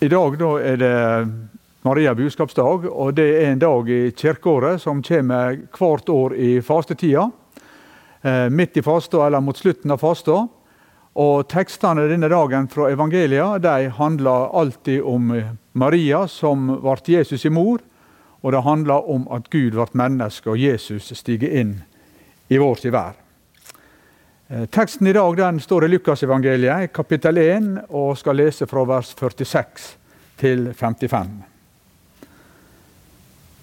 I dag da er det Maria budskapsdag, og det er en dag i kirkeåret som kommer hvert år i fastetida. Eh, midt i fasta eller mot slutten av fasta. Og Tekstene denne dagen fra evangelia de handler alltid om Maria som ble Jesus i mor. Og det handler om at Gud ble menneske og Jesus stiger inn i vår verden. Eh, teksten i dag den står i Lukasevangeliet, kapittel 1, og skal lese fra vers 46 til 55.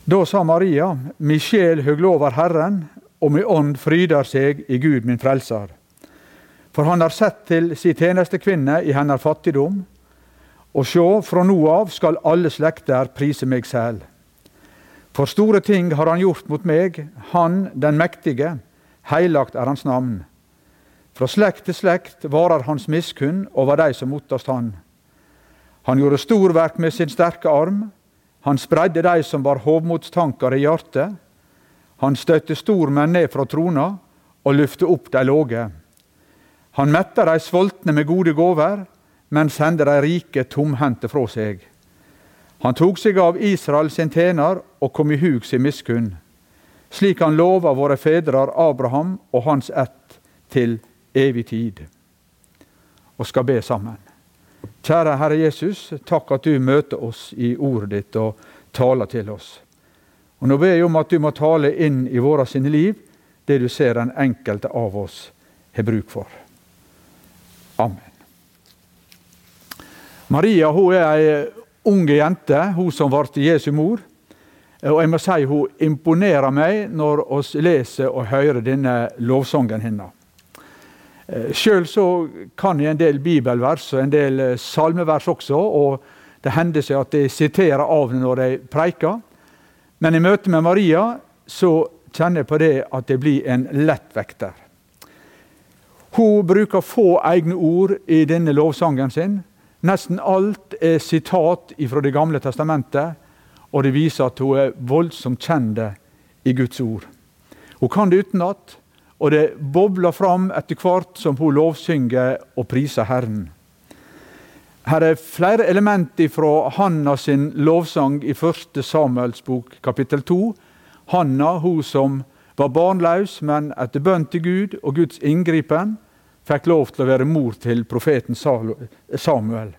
Da sa Maria, mi sjel høglover Herren, og mi ånd fryder seg i Gud min frelser. For han har sett til si tjenestekvinne i hennes fattigdom. Og sjå, fra nå av skal alle slekter prise meg selv. For store ting har han gjort mot meg, han den mektige, heilagt er hans navn. Fra slekt til slekt varer hans miskunn over de som mottast han. Han gjorde storverk med sin sterke arm. Han spredde de som var hovmodstanker i hjertet. Han støtte stormenn ned fra trona og løfte opp de låge. Han metta de sultne med gode gåver, men sendte de rike tomhendte fra seg. Han tok seg av Israel sin tjener og kom i hug sin miskunn, slik han lova våre fedrer Abraham og hans ett til evig tid. Og skal be sammen. Kjære Herre Jesus, takk at du møter oss i ordet ditt og taler til oss. Og Nå ber jeg om at du må tale inn i våre sine liv det du ser den enkelte av oss har bruk for. Amen. Maria hun er ei unge jente, hun som ble Jesu mor. Og jeg må si Hun imponerer meg når vi leser og hører denne lovsangen hennes. Eh, Sjøl kan jeg en del bibelvers og en del eh, salmevers også. og Det hender seg at jeg siterer av det når jeg preiker. Men i møte med Maria så kjenner jeg på det at jeg blir en lettvekter. Hun bruker få egne ord i denne lovsangen sin. Nesten alt er sitat fra Det gamle testamentet, og det viser at hun er voldsomt kjent i Guds ord. Hun kan det utenat. Og det bobler fram etter hvert som hun lovsynger og priser Herren. Her er flere elementer fra Hanna sin lovsang i 1. Samuels bok, kapittel 2. Hanna, hun som var barnløs, men etter bønn til Gud og Guds inngripen fikk lov til å være mor til profeten Samuel.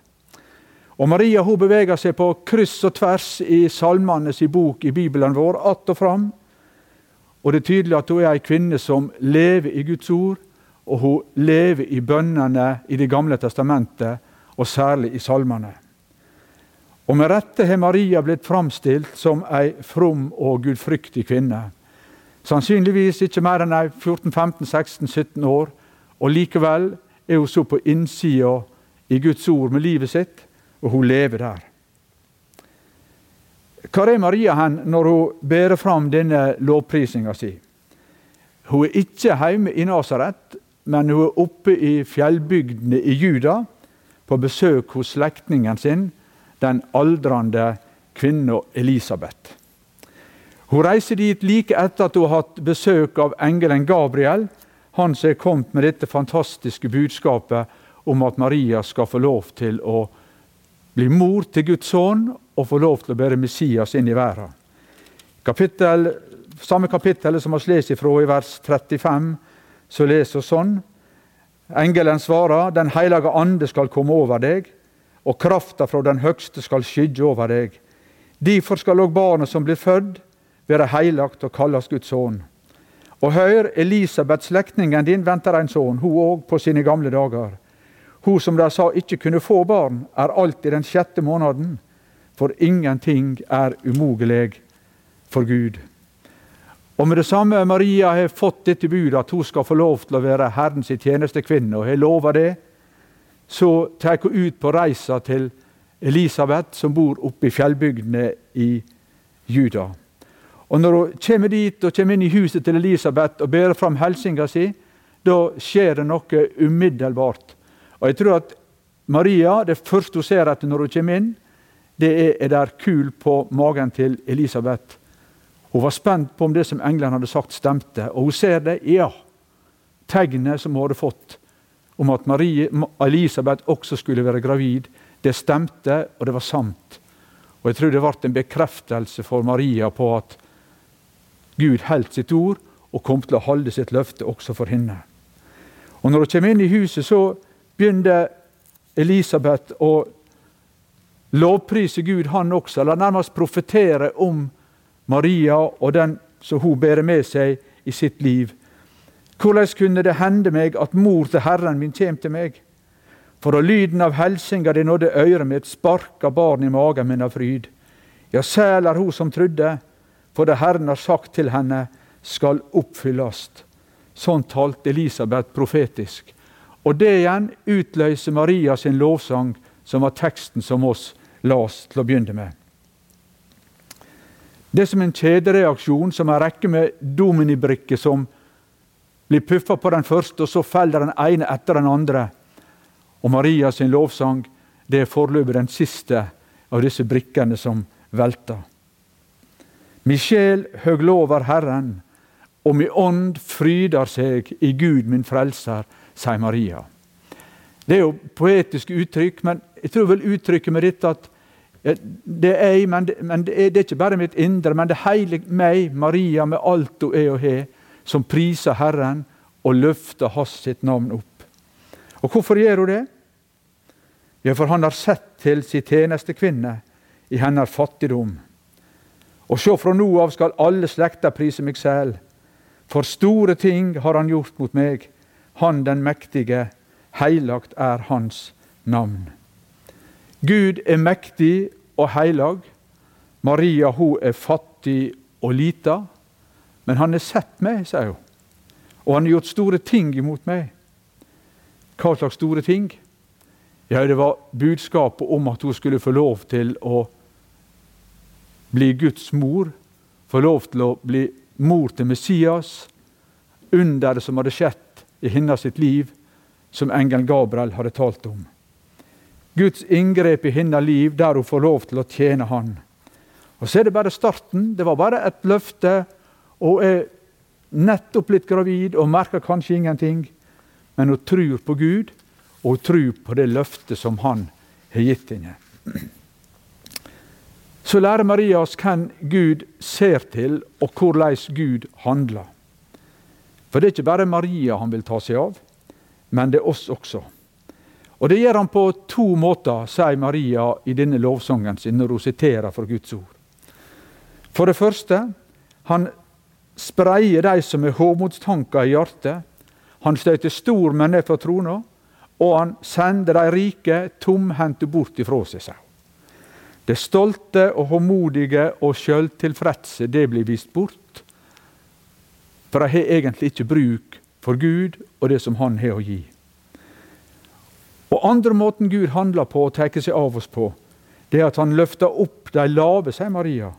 Og Maria hun beveger seg på kryss og tvers i salmenes bok i Bibelen vår, att og fram. Og det er tydelig at hun er ei kvinne som lever i Guds ord, og hun lever i bønnene i Det gamle testamentet, og særlig i salmene. Og med rette har Maria blitt framstilt som ei from og gudfryktig kvinne. Sannsynligvis ikke mer enn ei 14-15-16-17 år, og likevel er hun så på innsida i Guds ord med livet sitt, og hun lever der. Hvor er Maria hen når hun bærer fram denne lovprisinga si? Hun er ikke hjemme i Nasaret, men hun er oppe i fjellbygdene i Juda på besøk hos slektningen sin, den aldrende kvinna Elisabeth. Hun reiser dit like etter at hun har hatt besøk av engelen Gabriel, han som er kommet med dette fantastiske budskapet om at Maria skal få lov til å bli mor til Guds sønn og få lov til å bære Messias inn i verden. Kapittel, samme kapittel som vi leser ifra i vers 35, så leser vi sånn. Engelen svarer, Den hellige ande skal komme over deg, og krafta fra Den høgste skal skygge over deg. Derfor skal òg barnet som blir født, være heilagt og kalles Guds sønn. Og hør, Elisabeth, slektningen din, venter en sønn, hun òg på sine gamle dager. Hun som de sa ikke kunne få barn, er alltid den sjette måneden, for ingenting er umogelig for Gud. Og med det samme Maria har fått dette budet, at hun skal få lov til å være Herrens tjenestekvinne, og har lova det, så tar hun ut på reisa til Elisabeth, som bor oppe i fjellbygdene i Juda. Og Når hun kommer dit og kommer inn i huset til Elisabeth og bærer fram hilsinga si, da skjer det noe umiddelbart. Og jeg tror at Maria, det første hun ser etter når hun kommer inn, det er, er der kul på magen til Elisabeth. Hun var spent på om det som englene hadde sagt, stemte. Og hun ser det, ja. Tegnet som hun hadde fått om at Marie, Elisabeth også skulle være gravid, Det stemte, og det var sant. Og Jeg tror det ble en bekreftelse for Maria på at Gud holdt sitt ord og kom til å holde sitt løfte også for henne. Og Når hun kommer inn i huset, så begynner Elisabeth å lovprise Gud, han også, eller nærmest profetere om Maria og den som hun bærer med seg i sitt liv. Hvordan kunne det hende meg at mor til Herren min kjem til meg? For da lyden av helsinga det nådde øret mitt, sparka barn i magen min av fryd. Ja, sæl er hun som trudde, for det Herren har sagt til henne, skal oppfyllast. Sånn talte Elisabeth profetisk. Og det igjen utløser Maria sin lovsang, som var teksten som oss las til å begynne med. Det er som en kjedereaksjon, som en rekke med dominibrikker som blir puffa på den første, og så faller den ene etter den andre. Og Maria sin lovsang det er foreløpig den siste av disse brikkene som velter. Mi sjel høglover Herren, og mi ånd fryder seg i Gud min frelser, sier Maria. Det er jo poetiske uttrykk, men jeg tror vel uttrykket med dette at det er jeg, men, det, men det, er, det, er, ikke bare mitt indre, men det hele meg, Maria, med alt hun er og har, som priser Herren og løfter hans sitt navn opp. Og hvorfor gjør hun det? Ja, for han har sett til sin tjenestekvinne i hennes fattigdom. Og sjå, fra nå av skal alle slekter prise meg selv. For store ting har han gjort mot meg. Han den mektige, heilagt er hans navn. Gud er mektig og heilag. Maria hun er fattig og lita. Men han har sett meg, sier hun. Og han har gjort store ting imot meg. Hva slags store ting? Ja, det var budskapet om at hun skulle få lov til å bli Guds mor. Få lov til å bli mor til Messias. Under det som hadde skjedd i hennes sitt liv, som engelen Gabriel hadde talt om. Guds inngrep i hennes liv der hun får lov til å tjene Han. Og Så er det bare starten. Det var bare et løfte. og er nettopp blitt gravid og merker kanskje ingenting. Men hun tror på Gud og hun tror på det løftet som han har gitt henne. Så lærer Maria oss hvem Gud ser til, og hvordan Gud handler. For det er ikke bare Maria han vil ta seg av, men det er oss også. Og Det gjør han på to måter, sier Maria i denne lovsangen sin når hun siterer fra Guds ord. For det første, han spreier de som har hovmodstanker i hjertet. Han støter stormenn ned fra trona og han sender de rike tomhendte bort ifra seg. sa Det stolte og håmodige og sjøltilfredse, det blir vist bort. For de har egentlig ikke bruk for Gud og det som Han har å gi. Og andre måten Gud handler på og tar seg av oss på, det er at han løfter opp de lave, sier Maria,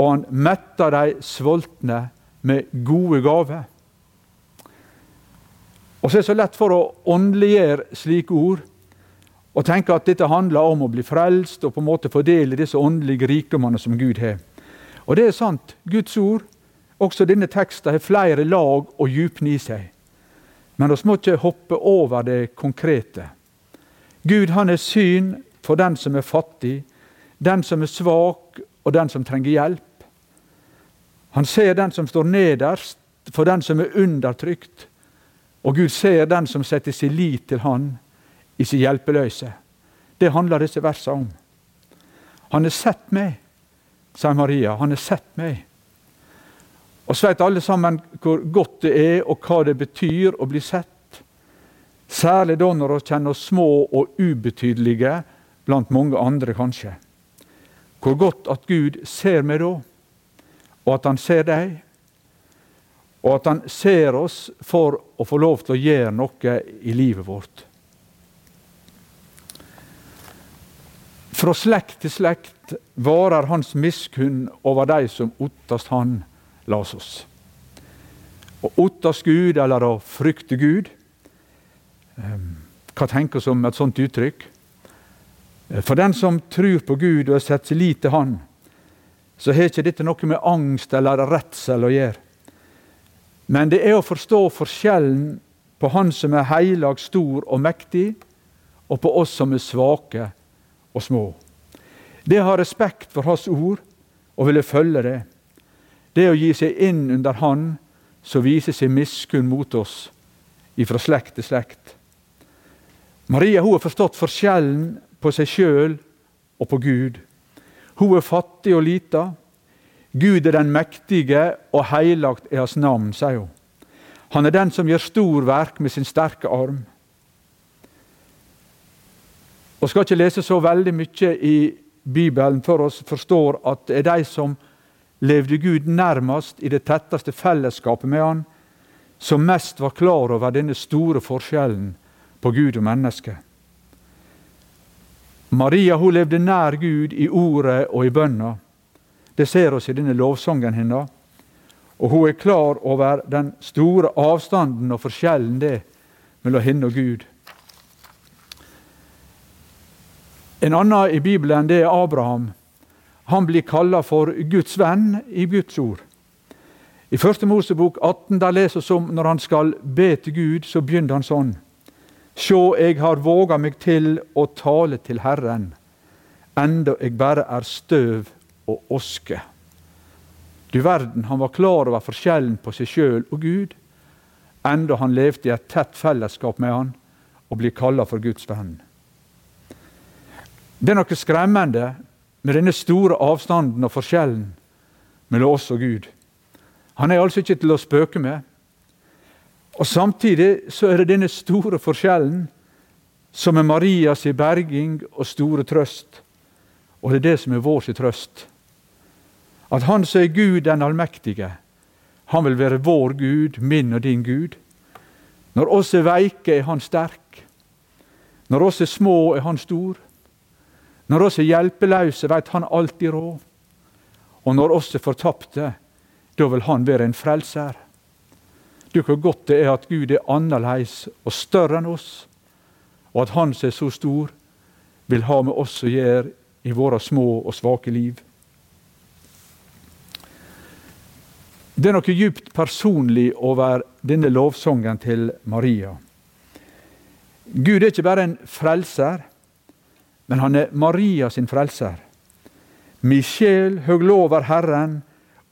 og han metter de sultne med gode gaver. Og så er det så lett for å åndeliggjøre slike ord og tenke at dette handler om å bli frelst og på en måte fordele disse åndelige rikdommene som Gud har. Og det er sant. Guds ord, også denne teksten, har flere lag og djupne i seg. Men vi må ikke hoppe over det konkrete. Gud han er syn for den som er fattig, den som er svak og den som trenger hjelp. Han ser den som står nederst, for den som er undertrykt. Og Gud ser den som setter sin lit til Han i sin hjelpeløse. Det handler disse versene om. Han har sett meg, sier Maria. Han har sett meg. Og så vet alle sammen hvor godt det er, og hva det betyr å bli sett. Særlig da når vi kjenner oss små og ubetydelige blant mange andre, kanskje. Hvor godt at Gud ser meg da, og at han ser deg og at han ser oss for å få lov til å gjøre noe i livet vårt. Fra slekt til slekt varer hans miskunn over de som ottast han las oss. Å ottast Gud, eller å frykte Gud ehm, Hva tenker vi om et sånt uttrykk? For den som tror på Gud og setter sin lit til Han, så har ikke dette noe med angst eller redsel å gjøre. Men det er å forstå forskjellen på Han som er heilag, stor og mektig, og på oss som er svake og små. Det å ha respekt for Hans ord og ville følge det, det å gi seg inn under Han som viser sin miskunn mot oss ifra slekt til slekt. Maria hun har forstått forskjellen på seg sjøl og på Gud. Hun er fattig og lita. Gud er den mektige, og heilagt er hans navn, sier hun. Han er den som gjør stor verk med sin sterke arm. Og skal ikke lese så veldig mye i Bibelen for oss forstår at det er de som levde Gud nærmest i det tetteste fellesskapet med Han, som mest var klar over denne store forskjellen på Gud og menneske. Maria hun levde nær Gud i ordet og i bønna. Det ser oss i denne lovsangen hennes. Og hun er klar over den store avstanden og forskjellen det mellom henne og Gud. En annen i Bibelen det er Abraham. Han blir kalla for Guds venn i Guds ord. I Første Mosebok 18 der leser vi om når han skal be til Gud, så begynner han sånn. Sjå, eg har våga meg til å tale til Herren, enda eg bare er støv og oske. Du verden, han var klar over forskjellen på seg sjøl og Gud, enda han levde i et tett fellesskap med han og blir kalla for Guds venn. Det er noe skremmende med denne store avstanden og forskjellen mellom oss og Gud. Han er altså ikke til å spøke med. Og Samtidig så er det denne store forskjellen som er Marias berging og store trøst. Og det er det som er vår trøst. At Han som er Gud den allmektige, han vil være vår Gud, min og din Gud. Når oss er veike, er Han sterk. Når oss er små, er Han stor. Når oss er hjelpeløse, veit Han alltid råd. Og når oss er fortapte, da vil Han være en frelser. Du, hvor godt det er at Gud er annerledes og større enn oss, og at Han som er så stor, vil ha med oss å gjøre i våre små og svake liv. Det er noe djupt personlig over denne lovsangen til Maria. Gud er ikke bare en frelser, men han er Maria sin frelser. Mi sjel høglover Herren,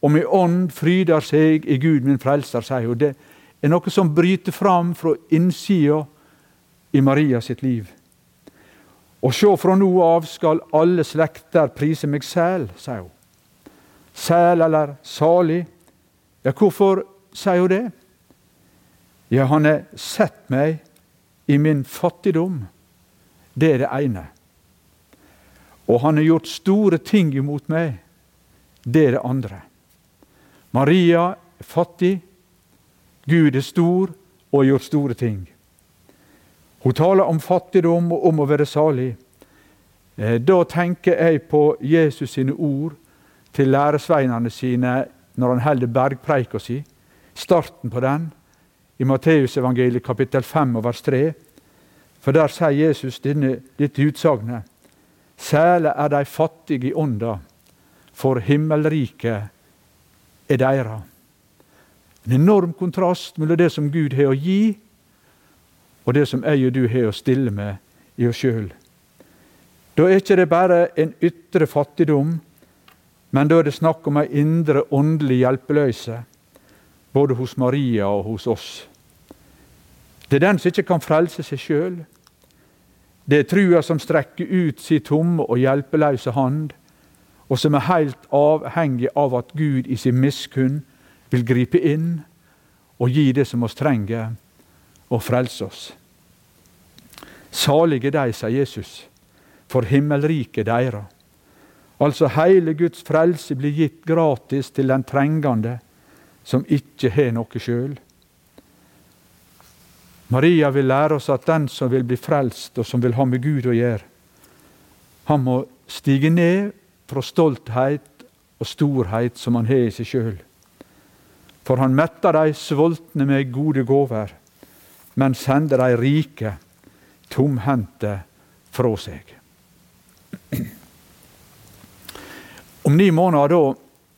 og mi ånd fryder seg i Gud min frelser, sier hun. Det er noe som bryter fram fra innsida i Maria sitt liv. Og sjå, fra nå av skal alle slekter prise meg sæl, sier hun. Sæl eller salig, ja, hvorfor sier hun det? Ja, han har sett meg i min fattigdom. Det er det ene. Og han har gjort store ting imot meg. Det er det andre. Maria er fattig. Gud er stor og har gjort store ting. Hun taler om fattigdom og om å være salig. Eh, da tenker jeg på Jesus sine ord til læresveinene sine når han holder bergpreika si, starten på den, i Matteusevangeliet kapittel 5 og vers 3. For der sier Jesus denne, dette utsagnet. Sæle er de fattige i ånda, for himmelriket er deira. En enorm kontrast mellom det som Gud har å gi, og det som jeg og du har å stille med i oss sjøl. Da er ikke det bare en ytre fattigdom, men da er det snakk om ei indre åndelig hjelpeløse, både hos Maria og hos oss. Det er den som ikke kan frelse seg sjøl. Det er trua som strekker ut si tomme og hjelpeløse hand, og som er helt avhengig av at Gud i sin miskunn vil gripe inn og gi det som oss trenger, og frelse oss. Salige de, sier Jesus, for himmelriket deira. Altså hele Guds frelse blir gitt gratis til den trengende som ikke har noe sjøl. Maria vil lære oss at den som vil bli frelst, og som vil ha med Gud å gjøre, han må stige ned fra stolthet og storhet som han har i seg sjøl. For han metter de sultne med gode gaver, men sender de rike tomhendte fra seg. Om ni måneder da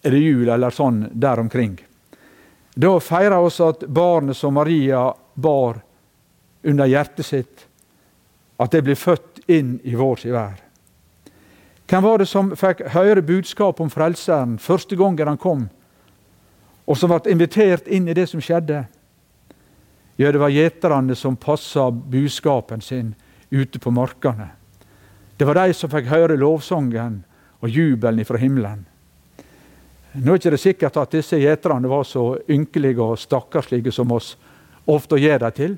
er det jul, eller sånn der omkring. Da feirer vi at barnet som Maria bar under hjertet sitt, at det blir født inn i vår sin. Hvem var det som fikk høre budskap om Frelseren første gangen han kom, og som ble invitert inn i det som skjedde? Ja, det var gjeterne som passa buskapen sin ute på markene. Det var de som fikk høre lovsangen og jubelen fra himmelen. Nå er det ikke sikkert at disse gjeterne var så ynkelige og stakkarslige som oss ofte gjør dem til.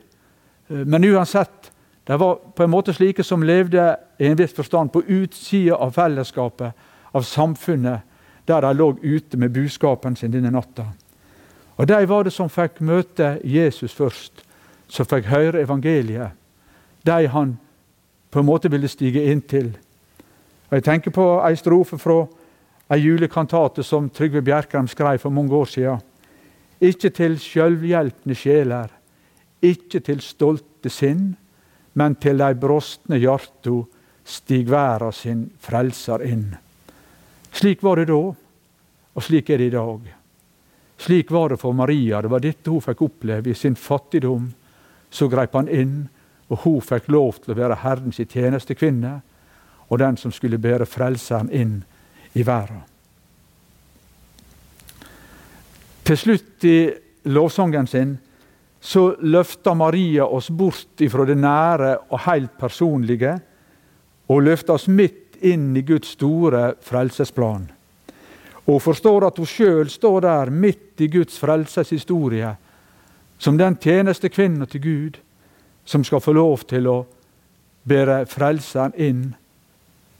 Men uansett, de var på en måte slike som levde i en viss forstand på utsida av fellesskapet, av samfunnet, der de lå ute med buskapen sin denne natta. Og De var det som fikk møte Jesus først, som fikk høre evangeliet. De han på en måte ville stige inn til. Og Jeg tenker på ei strofe fra ei julekantate som Trygve Bjerkreim skrev for mange år siden. Ikke til sjølvhjelpne sjeler, ikke til stolte sinn, men til dei brostne hjarto stig verda sin frelser inn. Slik var det da, og slik er det i dag. Slik var det for Maria. Det var dette hun fikk oppleve. I sin fattigdom så greip han inn, og hun fikk lov til å være Herrens tjenestekvinne og den som skulle bære Frelseren inn i verden. Til slutt i lovsangen sin så løfter Maria oss bort ifra det nære og helt personlige og løfter oss midt inn i Guds store frelsesplan. Og forstår at hun sjøl står der midt i Guds frelseshistorie, som den tjeneste kvinna til Gud som skal få lov til å bære Frelseren inn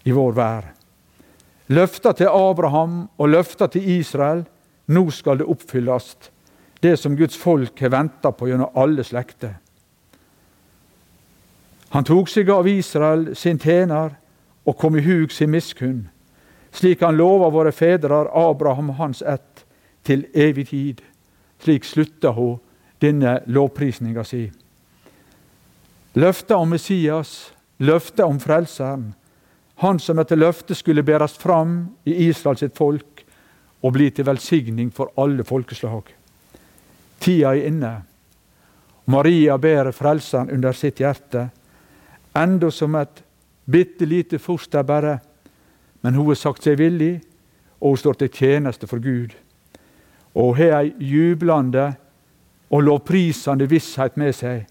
i vår vær. Løfta til Abraham og løfta til Israel, nå skal det oppfylles, det som Guds folk har venta på gjennom alle slekter. Han tok seg av Israel, sin tjener, og kom i hug sin miskunn slik han lova våre fedrer, Abraham og hans ett, til evig tid. Slik slutta hun denne lovprisninga si. Løftet om Messias, løftet om Frelseren, han som etter løftet skulle bæres fram i Israels folk og bli til velsigning for alle folkeslag. Tida er inne. Maria bærer Frelseren under sitt hjerte, enda som et bitte lite foster bare men hun har sagt seg villig, og hun står til tjeneste for Gud. Og hun har ei jublende og lovprisende visshet med seg.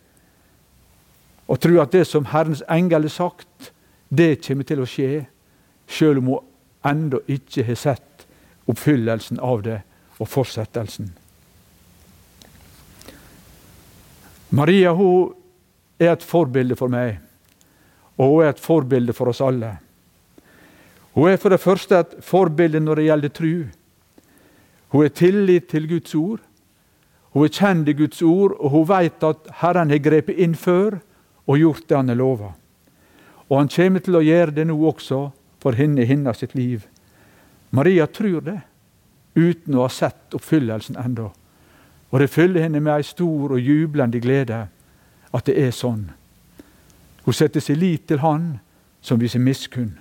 Og tror at det som Herrens engel har sagt, det kommer til å skje, sjøl om hun ennå ikke har sett oppfyllelsen av det og fortsettelsen. Maria hun er et forbilde for meg, og hun er et forbilde for oss alle. Hun er for det første et forbilde når det gjelder tru. Hun har tillit til Guds ord. Hun er kjent i Guds ord, og hun vet at Herren har grepet inn før og gjort det han har lova. Og han kommer til å gjøre det nå også for henne i hennes sitt liv. Maria tror det, uten å ha sett oppfyllelsen ennå. Og det fyller henne med ei stor og jublende glede at det er sånn. Hun setter sin lit til Han som viser miskunn.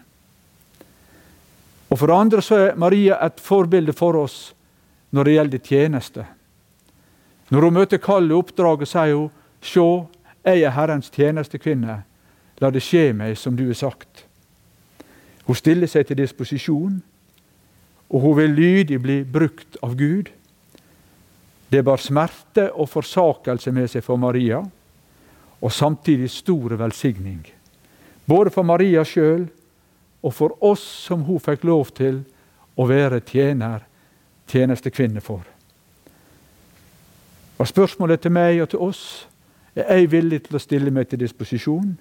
Og For det andre så er Maria et forbilde for oss når det gjelder tjeneste. Når hun møter kallet i oppdraget, sier hun Sjå, jeg er Herrens tjenestekvinne. La det skje meg som du har sagt. Hun stiller seg til disposisjon, og hun vil lydig bli brukt av Gud. Det bar smerte og forsakelse med seg for Maria, og samtidig stor velsigning. Både for Maria sjøl og for oss som hun fikk lov til å være tjener, tjenestekvinne for. Og Spørsmålet til meg og til oss er jeg villig til å stille meg til disposisjon.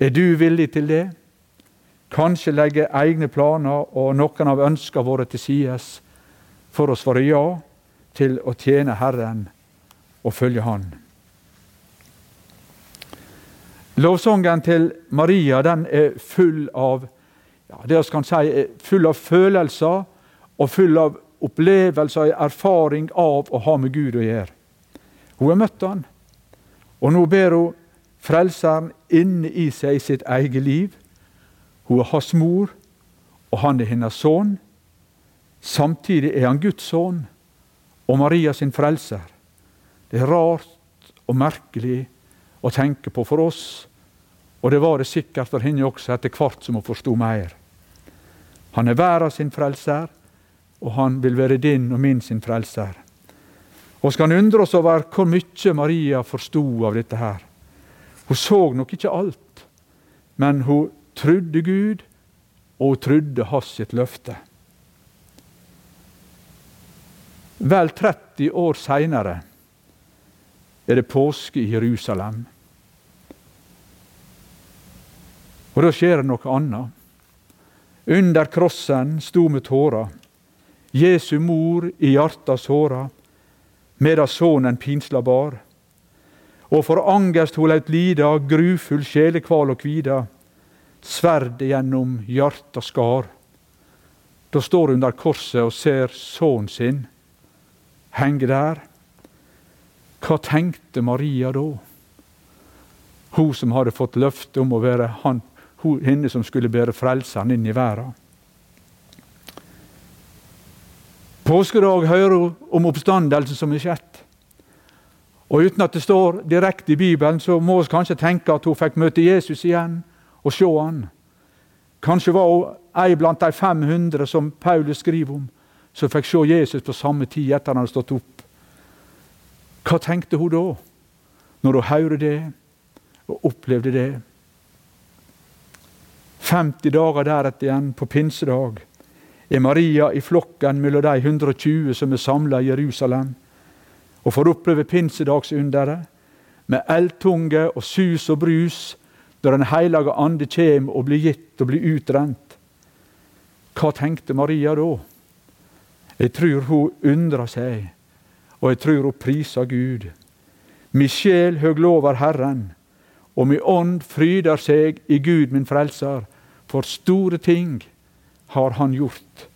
Er du villig til det? Kanskje legge egne planer og noen av ønskene våre til sides for å svare ja til å tjene Herren og følge Han. Lovsangen til Maria den er full av ja, det kan si, full av følelser og full av opplevelser og erfaring av å ha med Gud å gjøre. Hun har møtt han, og nå ber hun Frelseren inne i seg i sitt eget liv. Hun er hans mor, og han er hennes sønn. Samtidig er han Guds sønn og Maria sin frelser. Det er rart og merkelig å tenke på for oss. Og det var det sikkert for henne også etter hvert som hun forsto mer. Han er verden sin frelser, og han vil være din og min sin frelser. Og skal undre oss over hvor mye Maria forsto av dette her. Hun så nok ikke alt, men hun trodde Gud, og hun trodde hans sitt løfte. Vel 30 år seinere er det påske i Jerusalem. Og da skjer det noe annet. Under krossen sto med tårer Jesu mor i hjarta såra, medan sonen pinsla bar. Og for angest ho leit lida, grufull sjelekval og kvida, sverdet gjennom hjarta skar. Da står hun under korset og ser sønnen sin henge der. Hva tenkte Maria da? Hun som hadde fått løfte om å være han, henne som skulle bære Frelseren inn i verden. Påskedag hører hun om oppstandelsen som er skjedd. Og Uten at det står direkte i Bibelen, så må vi kanskje tenke at hun fikk møte Jesus igjen og se han. Kanskje var hun ei blant de 500 som Paulus skriver om, som fikk se Jesus på samme tid etter han hadde stått opp. Hva tenkte hun da, når hun hørte det og opplevde det? 50 dager deretter igjen, på pinsedag, er Maria i flokken mellom de 120 som er samla i Jerusalem, og får oppleve pinsedagsunderet med eldtunge og sus og brus når Den hellige ande kjem og blir gitt og blir utrent. Hva tenkte Maria da? Jeg tror hun undrer seg, og jeg tror hun priser Gud. Mi sjel høg lover Herren, og mi ånd fryder seg i Gud min frelser, for store ting har Han gjort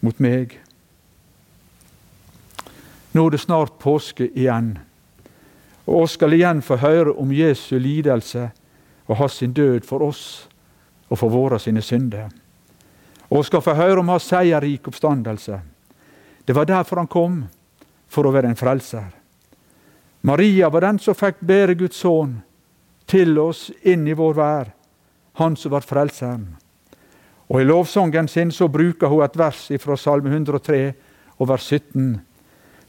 mot meg. Nå er det snart påske igjen, og oss skal igjen få høre om Jesu lidelse og hans sin død for oss og for våre sine synder. Og skal få høre om hans seierrik oppstandelse. Det var derfor han kom, for å være en frelser. Maria var den som fikk bære Guds sønn til oss inn i vår vær han som var frelseren. Og I lovsangen sin så bruker hun et vers fra Salme 103 og vers 17.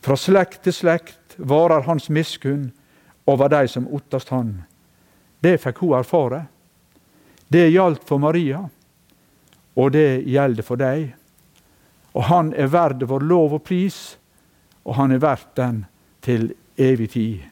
Fra slekt til slekt varer hans miskunn over de som ottast han. Det fikk hun erfare. Det gjaldt for Maria, og det gjelder for deg. Og han er verd vår lov og pris, og han er verdt den til evig tid.